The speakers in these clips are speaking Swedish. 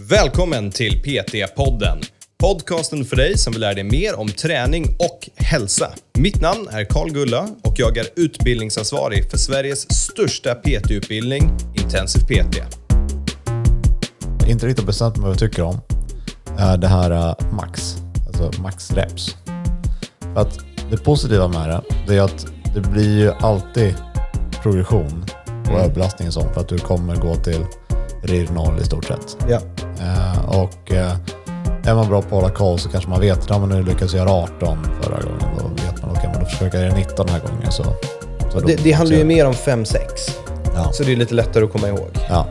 Välkommen till PT-podden. Podcasten för dig som vill lära dig mer om träning och hälsa. Mitt namn är Karl Gulla och jag är utbildningsansvarig för Sveriges största PT-utbildning, Intensiv PT. inte riktigt bestämt vad jag tycker om är det här uh, max, alltså max reps. För att det positiva med det, det är att det blir ju alltid progression och överbelastning och sånt för att du kommer gå till RIR 0 i stort sett. Ja. Eh, och eh, är man bra på att hålla koll så kanske man vet att ja, men nu lyckades jag göra 18 förra gången. Då vet man, okej men då försöker jag göra 19 den här gången. Så, så Det, det handlar ju mer om 5-6. Ja. Så det är lite lättare att komma ihåg. Ja.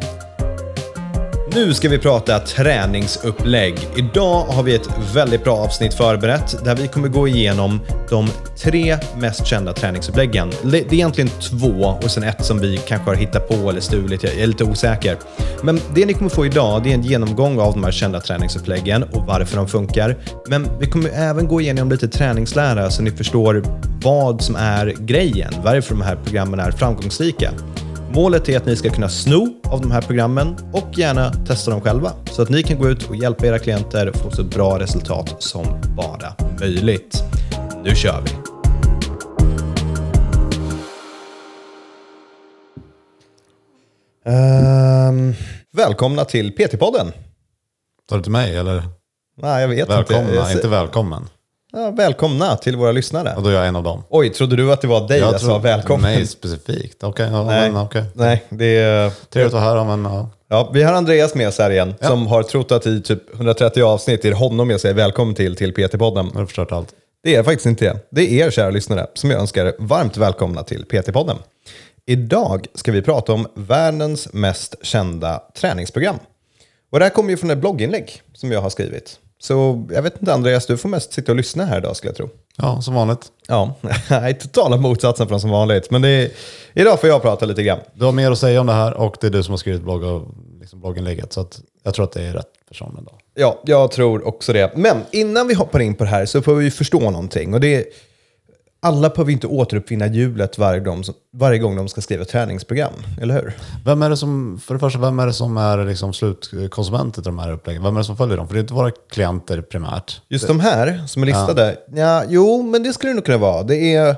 Nu ska vi prata träningsupplägg. Idag har vi ett väldigt bra avsnitt förberett där vi kommer gå igenom de tre mest kända träningsuppläggen. Det är egentligen två och sen ett som vi kanske har hittat på eller stulit. Jag är lite osäker. Men det ni kommer få idag det är en genomgång av de här kända träningsuppläggen och varför de funkar. Men vi kommer även gå igenom lite träningslära så ni förstår vad som är grejen, varför de här programmen är framgångsrika. Målet är att ni ska kunna sno av de här programmen och gärna testa dem själva så att ni kan gå ut och hjälpa era klienter få så bra resultat som bara möjligt. Nu kör vi! Ehm, välkomna till PT-podden. Tar du till mig eller? Nej, jag vet Välkomna, inte. inte välkommen. Ja, välkomna till våra lyssnare. Och då är jag en av dem. Oj, trodde du att det var dig jag, sa tror- välkommen? Mig specifikt. Okej, ja, Nej. men okej. Nej, det är... Trevligt att höra, men ja. Ja, vi har Andreas med oss här igen, som har trott att i typ 130 avsnitt är det honom jag säger välkommen till, till PT-podden. har du förstört allt. Det är faktiskt inte det. Det är er kära lyssnare som jag önskar varmt välkomna till PT-podden. Idag ska vi prata om världens mest kända träningsprogram. Och det här kommer ju från ett blogginlägg som jag har skrivit. Så jag vet inte Andreas, du får mest sitta och lyssna här idag skulle jag tro. Ja, som vanligt. Ja, nej, totala motsatsen från som vanligt. Men är, idag får jag prata lite grann. Du har mer att säga om det här och det är du som har skrivit blogg och, liksom blogginlägget. Så jag tror att det är rätt person idag. Ja, jag tror också det. Men innan vi hoppar in på det här så får vi förstå någonting. Och det alla behöver inte återuppfinna hjulet varje gång, varje gång de ska skriva träningsprogram, eller hur? Vem är det som, för det första, vem är det som är liksom slutkonsumenter till de här uppläggen? Vem är det som följer dem? För det är inte våra klienter primärt. Just de här som är listade, ja. jo, men det skulle det nog kunna vara. Det är,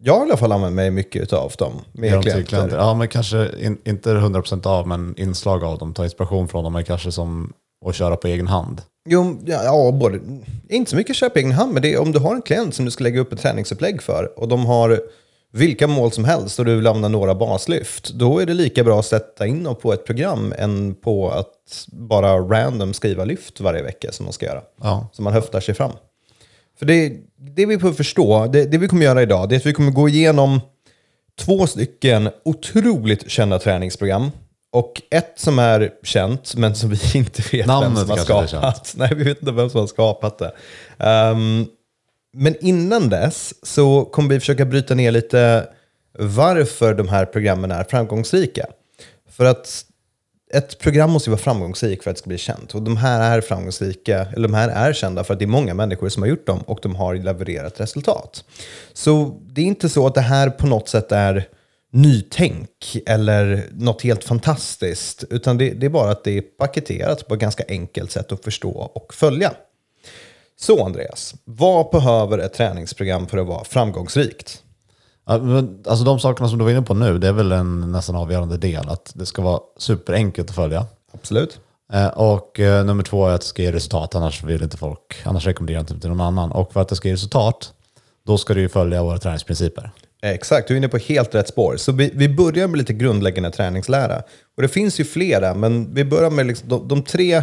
jag har i alla fall använt mig mycket av dem med till klienter. klienter. Ja, men kanske in, inte 100% av, men inslag av dem. Ta inspiration från dem är kanske som att köra på egen hand. Jo, ja, ja, både, inte så mycket köp egen hand, men det är om du har en klient som du ska lägga upp ett träningsupplägg för och de har vilka mål som helst och du vill använda några baslyft, då är det lika bra att sätta in dem på ett program än på att bara random skriva lyft varje vecka som man ska göra. Ja. Så man höftar sig fram. För det, det vi behöver förstå, det, det vi kommer göra idag, det är att vi kommer gå igenom två stycken otroligt kända träningsprogram. Och ett som är känt, men som vi inte vet Namnet vem som har skapat. Nej, vi vet inte vem som har skapat det. Ehm, men innan dess så kommer vi försöka bryta ner lite varför de här programmen är framgångsrika. För att ett program måste ju vara framgångsrikt för att det ska bli känt. Och de här är framgångsrika, eller de här är kända för att det är många människor som har gjort dem och de har levererat resultat. Så det är inte så att det här på något sätt är nytänk eller något helt fantastiskt, utan det, det är bara att det är paketerat på ett ganska enkelt sätt att förstå och följa. Så Andreas, vad behöver ett träningsprogram för att vara framgångsrikt? Alltså de sakerna som du var inne på nu, det är väl en nästan avgörande del. Att det ska vara superenkelt att följa. Absolut. Eh, Och eh, nummer två är att det ska ge resultat, annars vill inte folk, annars rekommenderar jag inte till någon annan. Och för att det ska ge resultat, då ska du ju följa våra träningsprinciper. Exakt, du är inne på helt rätt spår. Så vi, vi börjar med lite grundläggande träningslära. Och det finns ju flera, men vi börjar med liksom de, de tre, i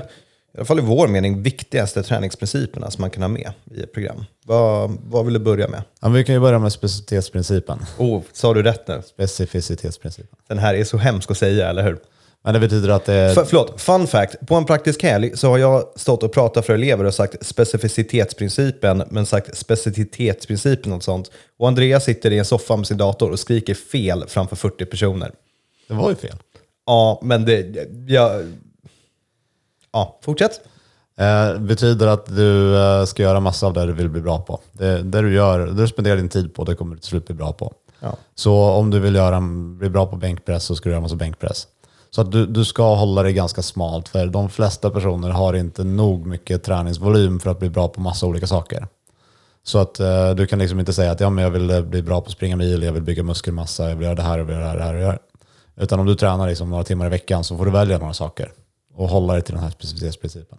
alla fall i vår mening, viktigaste träningsprinciperna som man kan ha med i ett program. Vad, vad vill du börja med? Ja, vi kan ju börja med specificitetsprincipen. Oh, sa du rätt nu? Specificitetsprincipen. Den här är så hemsk att säga, eller hur? Men det betyder att det. För, förlåt, fun fact. På en praktisk helg så har jag stått och pratat för elever och sagt specificitetsprincipen, men sagt specificitetsprincipen och sånt. Och Andreas sitter i en soffa med sin dator och skriker fel framför 40 personer. Det var ju fel. Ja, men det... Jag, ja, fortsätt. Eh, betyder att du eh, ska göra massa av det du vill bli bra på. Det, det du gör, det du spenderar din tid på, det kommer du till slut bli bra på. Ja. Så om du vill göra, bli bra på bänkpress så ska du göra massa bänkpress. Så att du, du ska hålla det ganska smalt för de flesta personer har inte nog mycket träningsvolym för att bli bra på massa olika saker. Så att eh, du kan liksom inte säga att ja, men jag vill eh, bli bra på att springa mil, jag vill bygga muskelmassa, jag vill göra det här, jag vill göra det här, och det här. Utan om du tränar liksom några timmar i veckan så får du välja några saker och hålla dig till den här specificitetsprincipen.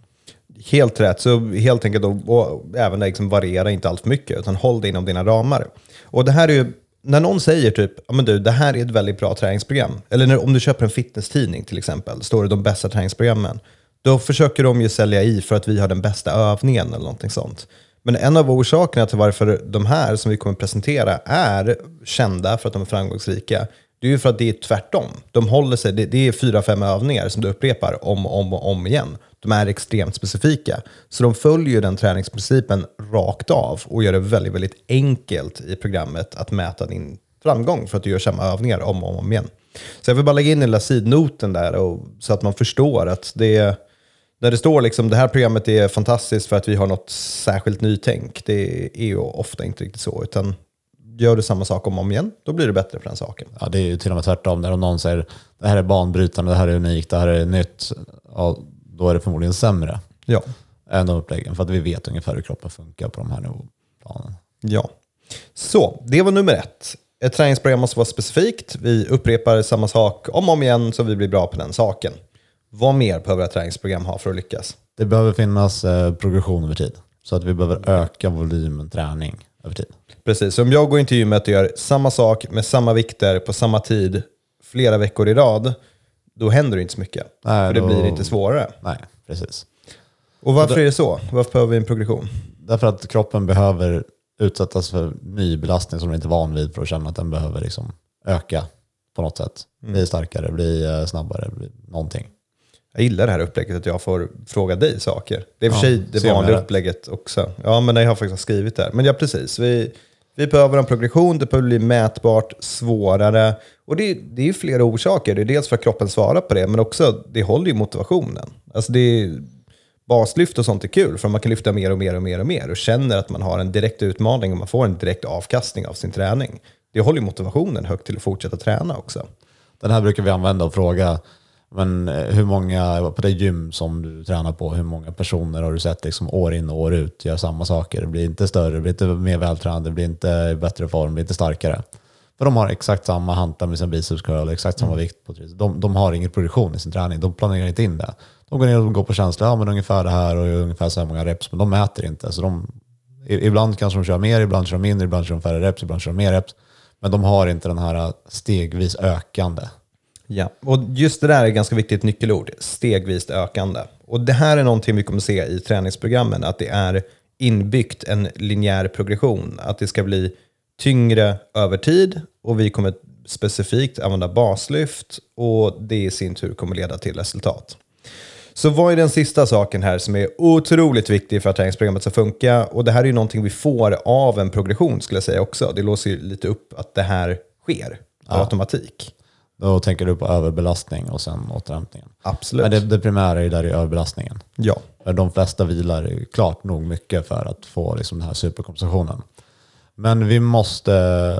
Helt rätt. Så helt enkelt, och, och även liksom variera inte allt för mycket, utan håll dig inom dina ramar. Och det här är ju, när någon säger typ, ja men du, det här är ett väldigt bra träningsprogram. Eller när, om du köper en fitnesstidning till exempel, står det de bästa träningsprogrammen. Då försöker de ju sälja i för att vi har den bästa övningen eller någonting sånt. Men en av orsakerna till varför de här som vi kommer presentera är kända för att de är framgångsrika, det är ju för att det är tvärtom. De håller sig, det, det är fyra, fem övningar som du upprepar om och om, och om igen. De är extremt specifika. Så de följer den träningsprincipen rakt av och gör det väldigt, väldigt enkelt i programmet att mäta din framgång för att du gör samma övningar om och om igen. Så jag vill bara lägga in den lilla sidnoten där och, så att man förstår att det är där det står liksom det här programmet är fantastiskt för att vi har något särskilt nytänk. Det är ju ofta inte riktigt så. Utan gör du samma sak om och om igen, då blir det bättre för den saken. Ja, det är ju till och med tvärtom. När någon säger det här är banbrytande, det här är unikt, det här är nytt, ja, då är det förmodligen sämre Ja. än de uppläggen. För att vi vet ungefär hur kroppen funkar på de här nivåplanen. ja. Så, det var nummer ett. Ett träningsprogram måste vara specifikt. Vi upprepar samma sak om och om igen så vi blir bra på den saken. Vad mer behöver ett träningsprogram ha för att lyckas? Det behöver finnas eh, progression över tid. Så att vi behöver öka volymen träning över tid. Precis, om jag går in till gymmet och gör samma sak med samma vikter på samma tid flera veckor i rad, då händer det inte så mycket. Nej, för det då- blir inte svårare. Nej, precis. Och varför är det så? Varför behöver vi en progression? Därför att kroppen behöver utsättas för ny belastning som den inte är van vid för att känna att den behöver liksom öka på något sätt. Bli starkare, bli eh, snabbare, bli någonting. Jag gillar det här upplägget att jag får fråga dig saker. Det är i och för sig det vanliga upplägget också. Ja, men jag har faktiskt skrivit det här. Men ja, precis. Vi, vi behöver en progression, det behöver bli mätbart, svårare. Och det, det är ju flera orsaker. Det är dels för att kroppen svarar på det, men också det håller ju motivationen. Alltså det är, baslyft och sånt är kul, för man kan lyfta mer och mer och mer och mer och känner att man har en direkt utmaning och man får en direkt avkastning av sin träning. Det håller ju motivationen högt till att fortsätta träna också. Den här brukar vi använda och fråga, men eh, hur många på det gym som du tränar på, hur många personer har du sett liksom år in och år ut göra samma saker? Det blir inte större, det blir inte mer vältränade, det blir inte bättre form, det blir inte starkare. För de har exakt samma hantlar med sin biceps curl, exakt samma vikt på triceps. De, de har ingen progression i sin träning, de planerar inte in det. De går ner och går på känsla, ja men ungefär det här och ungefär så här många reps, men de mäter inte. Så de, ibland kanske de kör mer, ibland kör de mindre, ibland kör de färre reps, ibland kör de mer reps. Men de har inte den här stegvis ökande. Ja, och just det där är ganska viktigt nyckelord, stegvis ökande. Och det här är någonting vi kommer se i träningsprogrammen, att det är inbyggt en linjär progression, att det ska bli tyngre över tid och vi kommer specifikt använda baslyft och det i sin tur kommer leda till resultat. Så vad är den sista saken här som är otroligt viktig för att träningsprogrammet ska funka? Och det här är ju någonting vi får av en progression skulle jag säga också. Det låser ju lite upp att det här sker per automatik. Då tänker du på överbelastning och sen återhämtningen. Absolut. Men det, det primära är ju där i överbelastningen. Ja, De flesta vilar klart nog mycket för att få liksom den här superkompensationen. Men vi måste,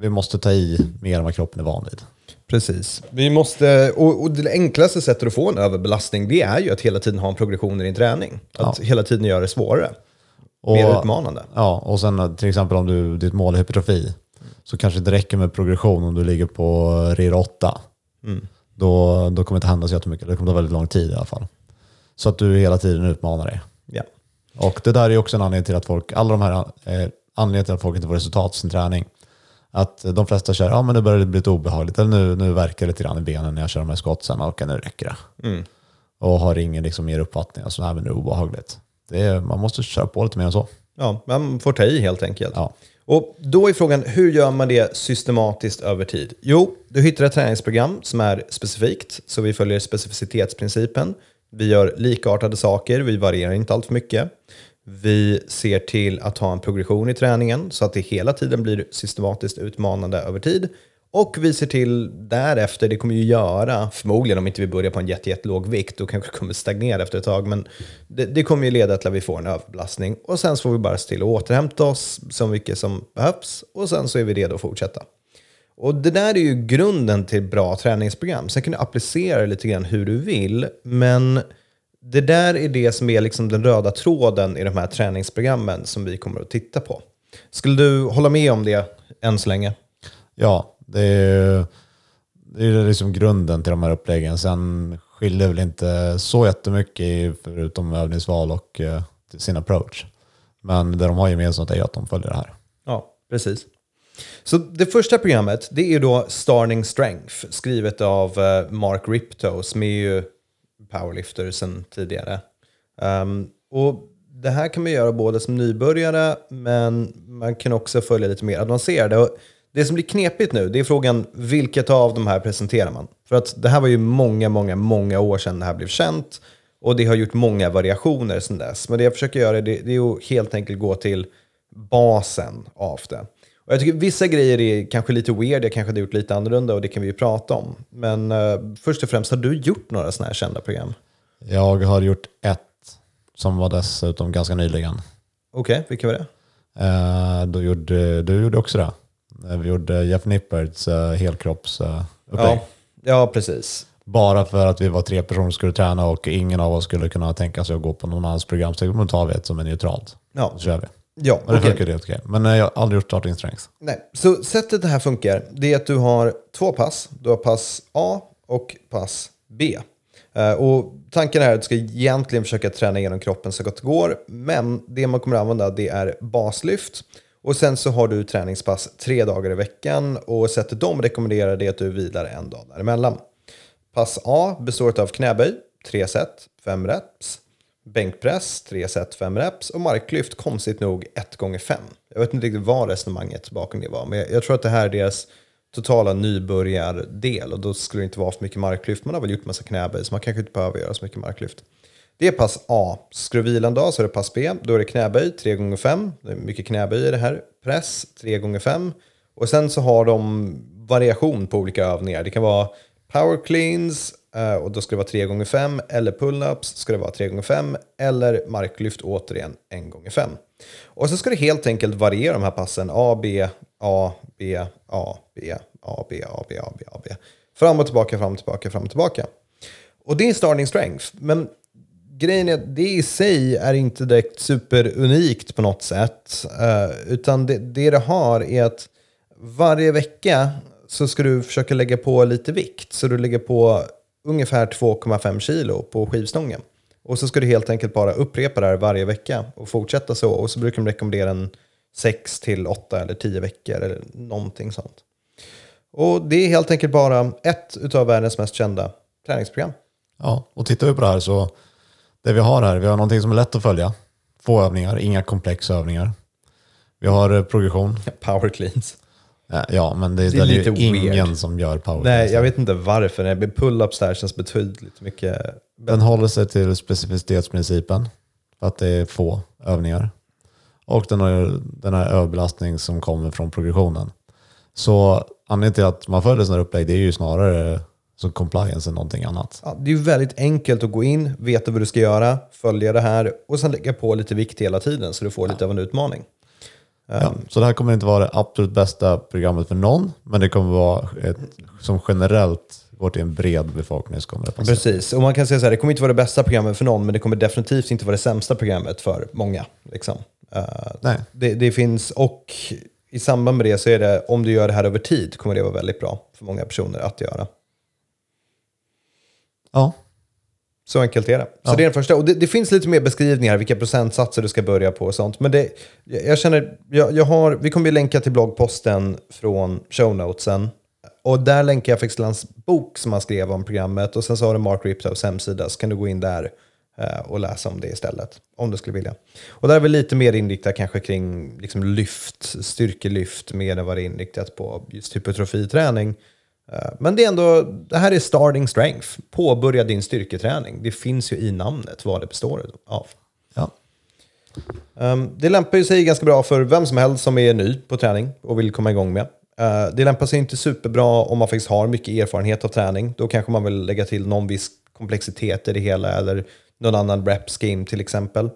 vi måste ta i mer än vad kroppen är van vid. precis. Vi måste, och, och det enklaste sättet att få en överbelastning det är ju att hela tiden ha en progression i din träning. Att hela tiden göra det svårare. Mer utmanande. Ja, och sen till exempel om du, ditt mål är hypertrofi så kanske det räcker med progression om du ligger på RIR 8. Då, då kommer det inte hända så jättemycket. Det kommer ta väldigt lång tid i alla fall. Så att du hela tiden utmanar dig. Ja. Och det där är också en anledning till att folk, alla de här eh, anledningarna till att folk inte får resultat i sin träning. Att de flesta kör, ja men nu börjar det bli lite obehagligt, eller nu, nu verkar det lite grann i benen när jag kör de här skottsen, okej nu räcker det. Och har ingen liksom mer uppfattning, alltså nej men nu är det obehagligt. Det är, man måste köra på lite mer än så. ja, man får ta i helt enkelt. Ja. Och då är frågan, hur gör man det systematiskt över tid? Jo, du hittar ett träningsprogram som är specifikt, så vi följer specificitetsprincipen. Vi gör likartade saker, vi varierar inte allt för mycket. Vi ser till att ha en progression i träningen så att det hela tiden blir systematiskt utmanande över tid. Och vi ser till därefter, det kommer ju göra, förmodligen om inte vi börjar på en jätte, jättelåg vikt, då kanske det kommer stagnera efter ett tag, men det, det kommer ju leda till att vi får en överbelastning. Och sen så får vi bara se till att återhämta oss så mycket som behövs och sen så är vi redo att fortsätta. Och det där är ju grunden till bra träningsprogram. Sen kan du applicera det lite grann hur du vill, men det där är det som är liksom den röda tråden i de här träningsprogrammen som vi kommer att titta på. Skulle du hålla med om det än så länge? Ja, det är, det är liksom grunden till de här uppläggen. Sen skiljer väl inte så jättemycket förutom övningsval och eh, sin approach. Men det de har gemensamt är att de följer det här. Ja, precis. Så det första programmet det är då Starning Strength, skrivet av eh, Mark Ripto, som är ju powerlifter sedan tidigare. Um, och det här kan man göra både som nybörjare, men man kan också följa lite mer avancerade. Och det som blir knepigt nu, det är frågan vilket av de här presenterar man? För att det här var ju många, många, många år sedan det här blev känt. Och det har gjort många variationer sedan dess. Men det jag försöker göra det, det är att helt enkelt gå till basen av det. Och jag tycker vissa grejer är kanske lite weird, jag kanske hade gjort lite annorlunda och det kan vi ju prata om. Men uh, först och främst, har du gjort några sådana här kända program? Jag har gjort ett som var dessutom ganska nyligen. Okej, okay, vilka var det? Uh, då gjorde, du gjorde också det. Uh, vi gjorde Jeff Nipperts uh, helkroppsupplägg. ja, ja, precis. Bara för att vi var tre personer som skulle träna och ingen av oss skulle kunna tänka sig att gå på någon annans program. Så då tar vi ett som är neutralt. Ja. Så kör vi. Ja, Och det okej. funkar helt okej. Men eh, jag har aldrig gjort starting strengths. Nej, så sättet det här funkar, det är att du har två pass. Du har pass A och pass B. Eh, och tanken är att du ska egentligen försöka träna igenom kroppen så gott det går. Men det man kommer att använda det är baslyft. Och sen så har du träningspass tre dagar i veckan. Och sättet de rekommenderar det är att du vilar en dag däremellan. Pass A består av knäböj, tre set, fem reps. Bänkpress, 3 set 5 reps och marklyft konstigt nog 1 gånger 5 Jag vet inte riktigt vad resonemanget bakom det var, men jag, jag tror att det här är deras totala nybörjardel och då skulle det inte vara för mycket marklyft. Man har väl gjort massa knäböj så man kanske inte behöver göra så mycket marklyft. Det är pass A. Ska du vila en dag så är det pass B. Då är det knäböj 3 gånger 5 Det är mycket knäböj i det här. Press 3 gånger 5 Och sen så har de variation på olika övningar. Det kan vara power cleans, eh, och då ska det vara 3 gånger 5 eller pull-ups ska det vara 3 gånger 5 eller marklyft återigen 1 gånger 5 Och så ska det helt enkelt variera de här passen A, B, A, B, A, B, A, B, A, B, A, B, A, B. Fram och tillbaka, fram och tillbaka, fram och tillbaka. Och det är starting strength. Men grejen är att det i sig är inte direkt superunikt på något sätt. Eh, utan det, det det har är att varje vecka så ska du försöka lägga på lite vikt. Så du lägger på ungefär 2,5 kilo på skivstången. Och så ska du helt enkelt bara upprepa det här varje vecka och fortsätta så. Och så brukar de rekommendera en 6 till 8 eller 10 veckor eller någonting sånt. Och det är helt enkelt bara ett av världens mest kända träningsprogram. Ja, och tittar vi på det här så det vi har här, vi har någonting som är lätt att följa. Få övningar, inga komplexa övningar. Vi har eh, progression. Power cleans. Ja, men det, Det är det är, lite ju ingen weird. som gör power Nej, jag vet inte varför. Pull-ups där känns betydligt mycket... Den håller sig till specificitetsprincipen för att det är få övningar. Och den har den här överbelastning som kommer från progressionen. Så anledningen till att man följer sådana här upplägg det är ju snarare som compliance än någonting annat. Ja, det är ju väldigt enkelt att gå in, veta vad du ska göra, följa det här och sen lägga på lite vikt hela tiden så du får lite av en utmaning. Ja, så det här kommer inte vara det absolut bästa programmet för någon, men det kommer vara ett som generellt går till en bred befolkning så kommer det passa. Precis, och man kan säga så här, det kommer inte vara det bästa programmet för någon, men det kommer definitivt inte vara det sämsta programmet för många. Liksom. Eh, Nej. det, det finns, och i samband med det så är det, om du gör det här över tid, kommer det vara väldigt bra för många personer att göra. Ja, Så enkelt är det. Så Ja. det är den första. Och det, det finns lite mer beskrivningar, vilka procentsatser du ska börja på och sånt. Men det, jag känner, jag, jag har, vi kommer ju länka till bloggposten från show notesen. Och där länkar jag faktiskt hans bok som han skrev om programmet. Och sen så har du Mark Riptos hemsida, så kan du gå in där eh, och läsa om det istället. Om du skulle vilja. Och där är vi lite mer inriktat kanske kring liksom lyft, styrkelyft, mer än vad det är inriktat på just hypertrofiträning. Eh, Men det är ändå, det här är starting strength. Påbörja din styrketräning. Det finns ju i namnet vad det består av. ja. Um, det lämpar ju sig ganska bra för vem som helst som är ny på träning och vill komma igång med. Uh, det lämpar sig inte superbra om man faktiskt har mycket erfarenhet av träning. Då kanske man vill lägga till någon viss komplexitet i det hela eller någon annan rep scheme till exempel.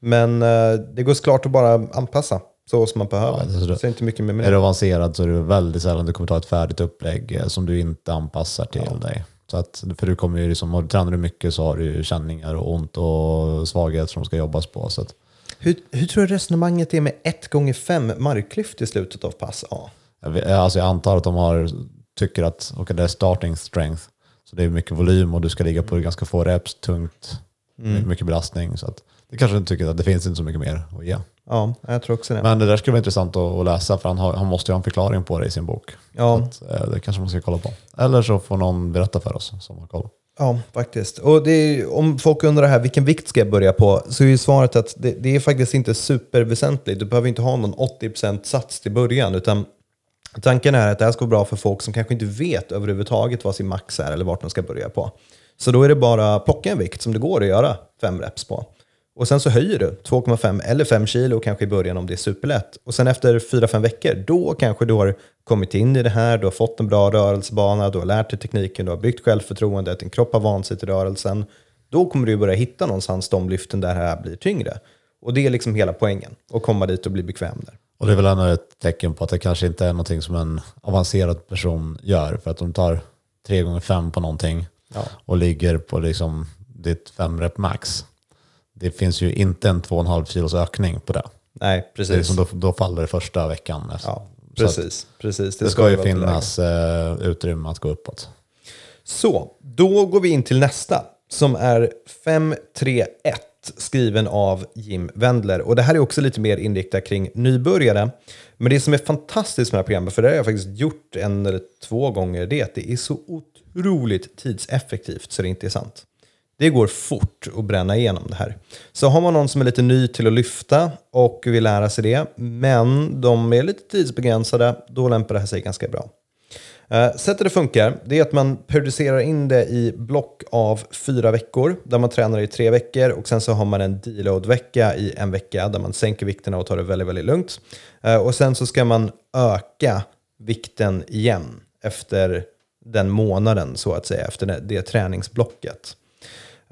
Men uh, det går såklart att bara anpassa så som man behöver. Ja, är så inte mycket mer med Är du avancerad så är det väldigt sällan du kommer ta ett färdigt upplägg eh, som du inte anpassar till dig. Så att, för du kommer ju liksom, tränar du mycket så har du ju känningar och ont och svagheter som ska jobbas på. Så att, Hur, hur tror du resonemanget är med 1 gånger 5 marklyft i slutet av pass A? jag, vet- alltså jag antar att de har, tycker att okay, det är starting strength. Så det är mycket volym och du ska ligga på ganska få reps, tungt, mycket belastning. Så att, det kanske de tycker att det finns inte så mycket mer att ge. Ja, jag tror också det. Men det där skulle vara intressant att, läsa för han, har, han måste ju ha en förklaring på det i sin bok. Ja, att, eh, det kanske man ska kolla på. Eller så får någon berätta för oss som har koll. ja, faktiskt. Och är, om folk undrar här, vilken vikt ska jag börja på? Så är ju svaret att det, det är faktiskt inte superväsentligt. Du behöver inte ha någon 80% sats till början, utan tanken är att det här ska vara bra för folk som kanske inte vet överhuvudtaget vad sin max är eller vart de ska börja på. Så då är det bara plocka en vikt som det går att göra fem reps på. Och sen så höjer du 2,5 eller 5 kilo kanske i början om det är superlätt. Och sen efter 4-5 veckor, då kanske du har kommit in i det här, du har fått en bra rörelsebana, du har lärt dig tekniken, du har byggt självförtroendet, din kropp har vant sig till rörelsen. Då kommer du börja hitta någonstans de lyften där det här blir tyngre. Och det är liksom hela poängen, att komma dit och bli bekväm där. Och det är väl ändå ett tecken på att det kanske inte är någonting som en avancerad person gör. För att de tar 3 gånger 5 på någonting Ja. och ligger på liksom ditt 5 rep max. Det finns ju inte en 2,5 kilos ökning på det. Nej, det är precis. liksom då, då faller det första veckan. Ja, precis. precis. det ska ju finnas eh, utrymme att gå uppåt. Så, då går vi in till nästa som är 531 skriven av Jim Wendler. Och det här är också lite mer inriktat kring nybörjare. Men det som är fantastiskt med det här programmet, för det har jag faktiskt gjort en eller två gånger, det är att det är så otroligt tidseffektivt så det inte är sant. Det går fort att bränna igenom det här. Så har man någon som är lite ny till att lyfta och vill lära sig det, men de är lite tidsbegränsade, då lämpar det här sig ganska bra. Eh, sättet det funkar det är att man periodiserar in det i block av fyra veckor där man tränar i tre veckor och sen så har man en deload-vecka i en vecka där man sänker vikterna och tar det väldigt, väldigt lugnt. Eh, och sen så ska man öka vikten igen efter den månaden så att säga, efter det träningsblocket.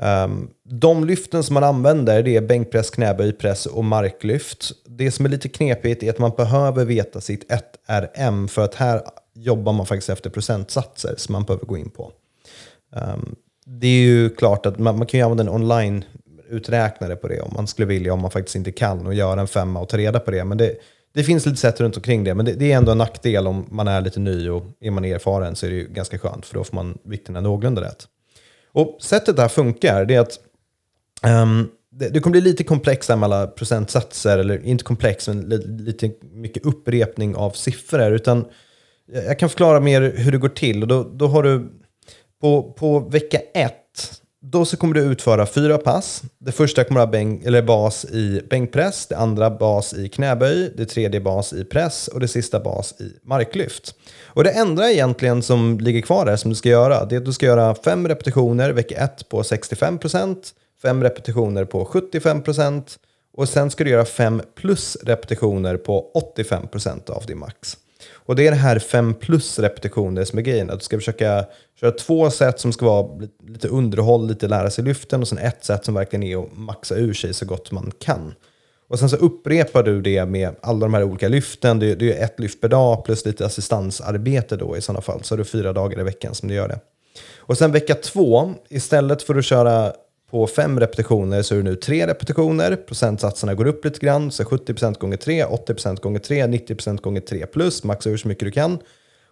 Um, de lyften som man använder det är bänkpress, knäböjpress och marklyft. Det som är lite knepigt är att man behöver veta sitt 1RM för att här jobbar man faktiskt efter procentsatser som man behöver gå in på. Um, det är ju klart att man, man kan ju använda en online-uträknare på det om man skulle vilja, om man faktiskt inte kan och göra en femma och ta reda på det. Men det, det finns lite sätt runt omkring det, men det, det är ändå en nackdel om man är lite ny och är man erfaren så är det ju ganska skönt för då får man vikterna någorlunda rätt. Och sättet det här funkar det är att um, det, det kommer bli lite komplexa med alla procentsatser, eller inte komplex, men li, lite mycket upprepning av siffror. Utan jag jag kan förklara mer hur det går till. Och då, då har du på, på vecka ett, då så kommer du utföra fyra pass. Det första kommer att ha bänk, eller bas i bänkpress, det andra bas i knäböj, det tredje bas i press och det sista bas i marklyft. Och det enda egentligen som ligger kvar där som du ska göra, det är att du ska göra fem repetitioner vecka ett på 65%, fem repetitioner på 75% och sen ska du göra fem plus repetitioner på 85% av din max. Och det är det här fem plus repetitioner som är grejen. Att du ska försöka köra två set som ska vara lite underhåll, lite lära sig lyften och sen ett set som verkligen är att maxa ur sig så gott man kan. Och sen så upprepar du det med alla de här olika lyften. Det är, det är ett lyft per dag plus lite assistansarbete då i sådana fall. Så har du fyra dagar i veckan som du gör det. Och sen vecka två, istället för att köra på fem repetitioner så är det nu tre repetitioner. Procentsatserna går upp lite grann. Så 70% gånger 3, 80% gånger 3, 90% gånger 3 plus. Maxa ur så mycket du kan.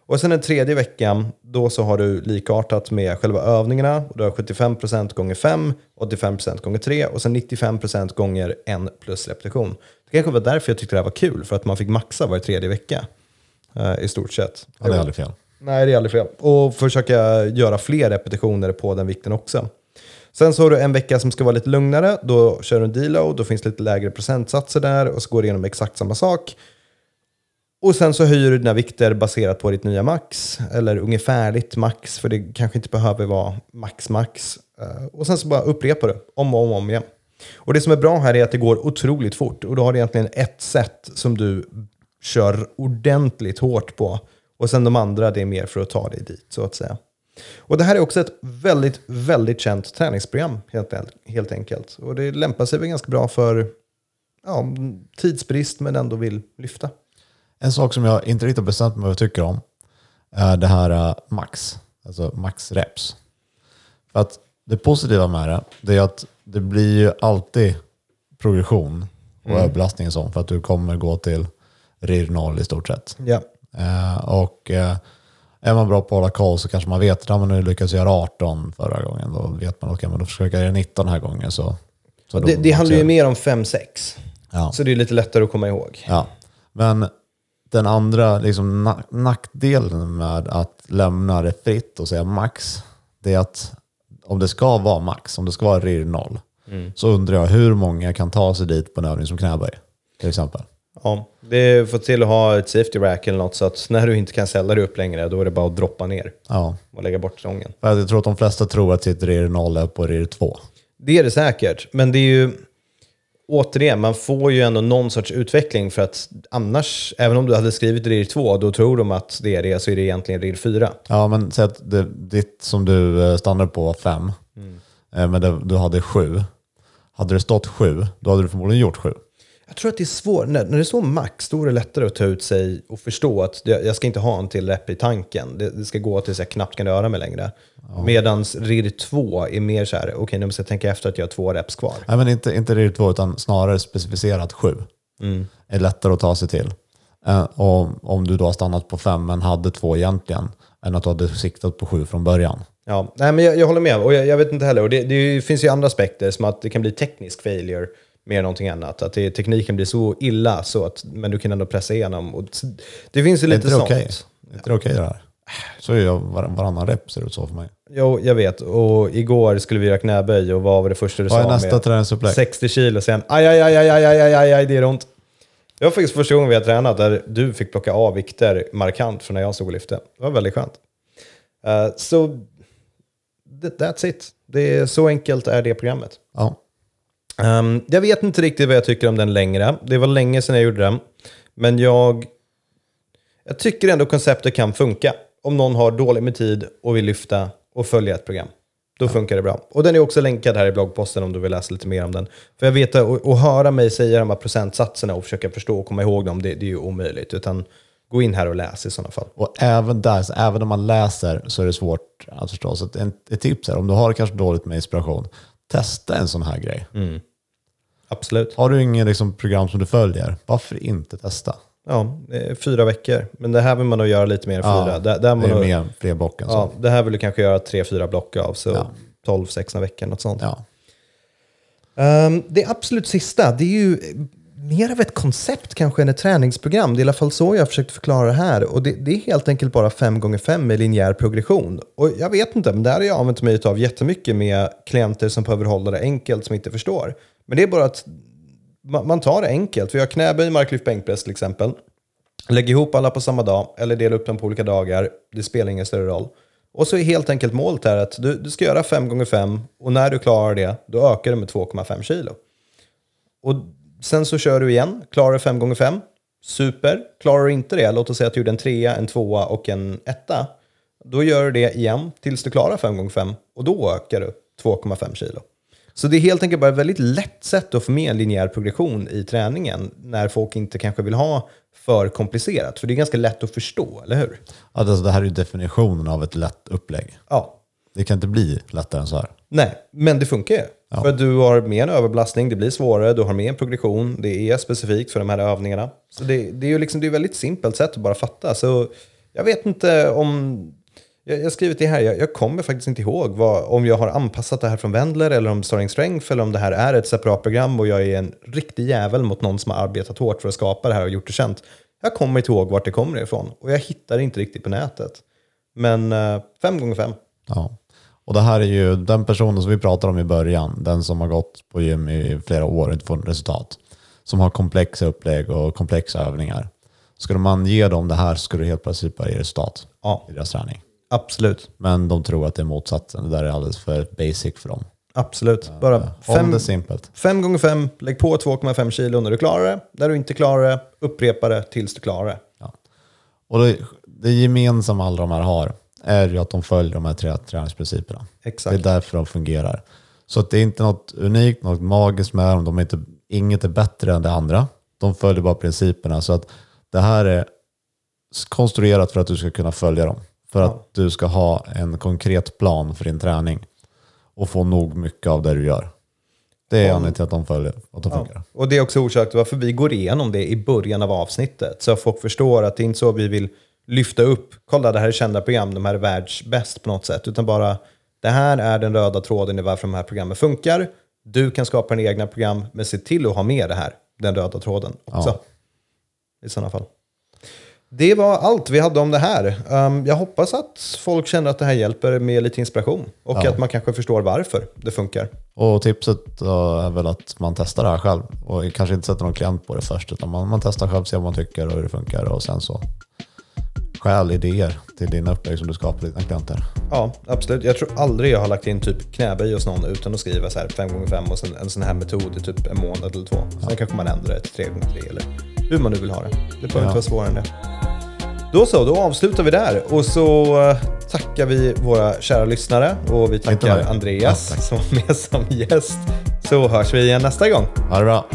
Och sen den tredje veckan, då så har du likartat med själva övningarna. Och du har 75% gånger 5, 85% gånger 3 och sen 95% gånger 1 plus repetition. Det kanske var därför jag tyckte det här var kul, för att man fick maxa var tredje vecka. eh, I stort sett. Ja, det är aldrig fel. Nej, det är aldrig fel. Och försöka göra fler repetitioner på den vikten också. Sen så har du en vecka som ska vara lite lugnare. Då kör du en deload, då finns lite lägre procentsatser där och så går du igenom exakt samma sak. Och sen så höjer du dina vikter baserat på ditt nya max, eller ungefärligt max, för det kanske inte behöver vara max max. Eh, och sen så bara upprepar du om och om, om igen. Och det som är bra här är att det går otroligt fort och då har du egentligen ett sätt som du kör ordentligt hårt på. Och sen de andra, det är mer för att ta dig dit, så att säga. Och det här är också ett väldigt, väldigt känt träningsprogram, helt, helt enkelt. Och det lämpar sig väl ganska bra för ja, tidsbrist men ändå vill lyfta. En sak som jag inte riktigt har bestämt mig vad jag tycker om är det här uh, max, alltså max reps. För att det positiva med det, det är att det blir ju alltid progression och Mm. överbelastning och sånt för att du kommer gå till RIR 0 i stort sett. Ja. Eh, och eh, är man bra på att hålla koll så kanske man vet att ja, nu lyckades göra 18 förra gången. Då vet man okej, men då försöker jag göra 19 den här gången. Så, så Det, det handlar ju mer om 5-6. Ja. Så det är lite lättare att komma ihåg. Ja, men den andra liksom, na- nackdelen med att lämna det fritt och säga max, det är att om det ska vara max, om det ska vara RIR 0, så undrar jag hur många kan ta sig dit på en övning som knäböj, till exempel. Ja, det får till att ha ett safety rack eller något så att när du inte kan ställa dig upp längre då är det bara att droppa ner Ja, och lägga bort stången. jag tror att de flesta tror att sitt RIR 0 är på RIR 2. Det är det säkert, men det är ju återigen, man får ju ändå någon sorts utveckling för att annars, även om du hade skrivit RIR 2, då tror de att det är det, så är det egentligen RIR 4. Ja, men säg att det, ditt som du eh, stannade på var 5, men det, du hade 7. Hade det stått 7, då hade du förmodligen gjort 7. Jag tror att det är svårt, när, när det står max, då är det lättare att ta ut sig och förstå att det, jag ska inte ha en till rep i tanken. Det, det ska gå tills jag knappt kan röra mig längre. Medan RIR 2 är mer så här, okej nu måste jag tänka efter att jag har två reps kvar. Nej, men inte, inte RIR 2 utan snarare specificerat 7. är lättare att ta sig till. Eh, och om du då har stannat på 5 men hade 2 egentligen, än att du hade siktat på 7 från början. Ja, nej, men jag, jag håller med. Och jag, jag vet inte heller. Och det, det finns ju andra aspekter, som att det kan bli teknisk failure mer än någonting annat. Att det, tekniken blir så illa, så att, men du kan ändå pressa igenom. Och det finns ju Är lite inte det sånt. okej? Är inte det okej det här? Så är jag var, varannan rep ser det ut så för mig. Jo, jag vet. Och igår skulle vi göra knäböj och vad var det första du Vad sa? är nästa träningsupplägg? 60 kilo sen. Aj, aj, aj, aj, aj, aj, aj, aj, det är ont. Det var faktiskt första gången vi har tränat där du fick plocka av vikter markant från när jag stod och lyfte. Det var väldigt skönt. Eh, Så that- that's it. Det är, så enkelt är det programmet. Ja. Ehm, jag vet inte riktigt vad jag tycker om den längre. Det var länge sedan jag gjorde den. Men jag, jag tycker ändå konceptet kan funka. Om någon har dåligt med tid och vill lyfta och följa ett program. Då funkar det bra. Och den är också länkad här i bloggposten om du vill läsa lite mer om den. För jag vet att höra mig säga de här procentsatserna och försöka förstå och komma ihåg dem, det, det är ju omöjligt. Utan gå in här och läs i sådana fall. Och även där, så även om man läser så är det svårt att förstå. Så en, ett tips är, om du har kanske dåligt med inspiration, testa en sån här grej. Absolut. Har du inget liksom, program som du följer, varför inte testa? Ja, det är fyra veckor. Men det här vill man nog göra lite mer än fyra. Ja, där, där Det man är nog, mer fler block än så. ja, det här vill du kanske göra tre, fyra block av. Så Ja. 12, 16 veckor, något sånt. Ja. Ehm, det absolut sista, det är ju mer av ett koncept kanske än ett träningsprogram. Det är i alla fall så jag har försökt förklara det här. Och det, det är helt enkelt bara 5x5 med linjär progression. Och jag vet inte, men det här har jag använt mig av jättemycket med klienter som behöver hålla det enkelt, som inte förstår. Men det är bara att man, man tar det enkelt. Vi har knäböj, marklyft, bänkpress till exempel. Lägg ihop alla på samma dag eller dela upp dem på olika dagar. Det spelar ingen större roll. Och så är helt enkelt målet här att du, du ska göra 5 gånger 5 och när du klarar det, då ökar du med 2,5 kilo. Och sen så kör du igen, klarar du 5 gånger 5 super. Klarar du inte det, låt oss säga att du gjorde en trea, en tvåa och en etta. Då gör du det igen tills du klarar 5 gånger 5 och då ökar du 2,5 kilo. Så det är helt enkelt bara ett väldigt lätt sätt att få med en linjär progression i träningen när folk inte kanske vill ha för komplicerat. För det är ganska lätt att förstå, eller hur? Alltså, det här är ju definitionen av ett lätt upplägg. Ja. Det kan inte bli lättare än så här. Nej, men det funkar ju. För du har med en överbelastning, det blir svårare, du har med en progression, det är specifikt för de här övningarna. Så det, det är ju liksom, det är ett väldigt simpelt sätt att bara fatta. Så jag vet inte om... Jag har skrivit det här, jag, jag kommer faktiskt inte ihåg vad, om jag har anpassat det här från Wendler eller om Starring Strength eller om det här är ett separat program och jag är en riktig jävel mot någon som har arbetat hårt för att skapa det här och gjort det känt. Jag kommer inte ihåg vart det kommer ifrån och jag hittar det inte riktigt på nätet. Men eh, fem gånger fem. Ja. Och det här är ju den personen som vi pratade om i början, den som har gått på gym i flera år och inte fått resultat. Som har komplexa upplägg och komplexa övningar. Skulle man ge dem det här så skulle det helt plötsligt bara ge resultat Ja. i deras träning. Absolut. Men de tror att det är motsatsen. Det där är alldeles för basic för dem. Absolut. Bara fem, det simpelt. fem gånger fem, lägg på 2,5 kilo när du klarar det. När du inte klarar det, upprepa det tills du klarar det. Ja. Och det, det gemensamma alla de här har är ju att de följer de här tre träningsprinciperna. Exakt. Det är därför de fungerar. Så att det är inte något unikt, något magiskt med dem. De är inte inget är bättre än det andra. De följer bara principerna. Så att det här är konstruerat för att du ska kunna följa dem. För att du ska ha en konkret plan för din träning och få nog mycket av det du gör. Det är anledningen till att de följer, att de funkar. Och det är också orsaken varför vi går igenom det i början av avsnittet. Så att folk förstår att det är inte så vi vill lyfta upp, kolla det här är kända program, de här är världsbäst på något sätt. Utan bara, det här är den röda tråden i varför de här programmen funkar. Du kan skapa dina egna program, men se till att ha med det här, den röda tråden också. Ja. I sådana fall. Det var allt vi hade om det här. Um, jag hoppas att folk känner att det här hjälper med lite inspiration. Och Ja. att man kanske förstår varför det funkar. Och tipset är väl att man testar det här själv och kanske inte sätter någon klient på det först utan man, man testar själv, ser vad man tycker och hur det funkar och sen så stjäl idéer till dina upplägg som du skapar till dina klienter. Ja, absolut. Jag tror aldrig jag har lagt in typ knäböj hos någon utan att skriva så här 5x5 och sen en sån här metod i typ en månad eller två. Sen kanske man ändrar det till 3x3 eller hur man nu vill ha det. Det behöver Ja. inte vara svårare än det. Då så, då avslutar vi där och så eh, tackar vi våra kära lyssnare och vi tackar. Andreas Ja, tack. som var med som gäst. Så hörs vi igen nästa gång. Ha det bra!